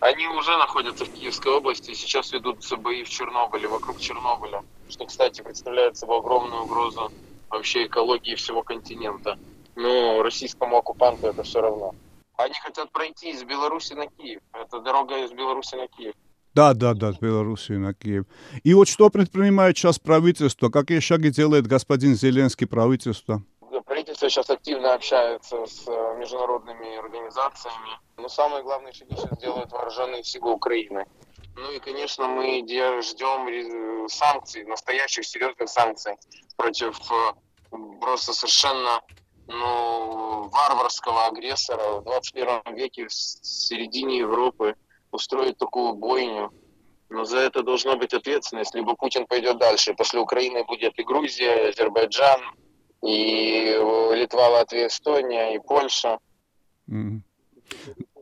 Они уже находятся в Киевской области, сейчас ведутся бои в Чернобыле, вокруг Чернобыля, что, кстати, представляет собой огромную угрозу вообще экологии всего континента. Но российскому оккупанту это все равно. Они хотят пройти из Беларуси на Киев. Это дорога из Беларуси на Киев. Да, да, да, с на Киев. И вот что предпринимает сейчас правительство? Какие шаги делает господин Зеленский правительство? Правительство сейчас активно общается с э, международными организациями. Но самые главные шаги сейчас делают вооруженные силы Украины. Ну и, конечно, мы ждем санкций, настоящих серьезных санкций против э, просто совершенно ну, варварского агрессора в 21 веке в середине Европы устроить такую бойню. Но за это должна быть ответственность, либо Путин пойдет дальше. После Украины будет и Грузия, и Азербайджан, и Литва, Латвия, Эстония, и Польша. Mm.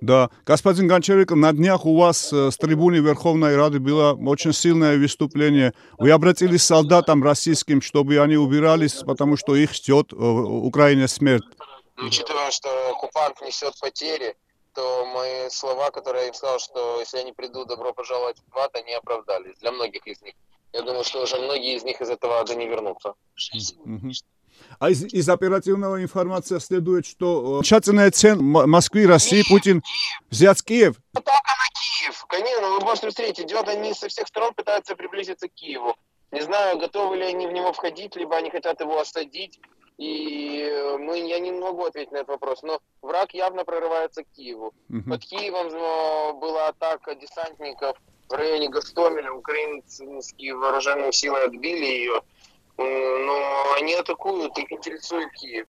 Да, господин Гончаренко, на днях у вас э, с трибуны Верховной Рады было очень сильное выступление. Вы обратились к солдатам российским, чтобы они убирались, потому что их ждет в э, Украине смерть. Учитывая, что оккупант несет потери, то мои слова, которые я им сказал, что если они придут, добро пожаловать в ад, они оправдались для многих из них. Я думаю, что уже многие из них из этого ада не вернутся. А из, из оперативного информации следует, что окончательная цель Москвы и России Путин взять Киев. Только на Киев. Конечно, вы можете встретить. Идет они со всех сторон пытаются приблизиться к Киеву. Не знаю, готовы ли они в него входить, либо они хотят его осадить. И э, мы, я не могу ответить на этот вопрос, но враг явно прорывается к Киеву. Uh-huh. Под Киевом э, была атака десантников в районе Гастомеля. Украинские вооруженные силы отбили ее. Они атакуют, их интересует Киев.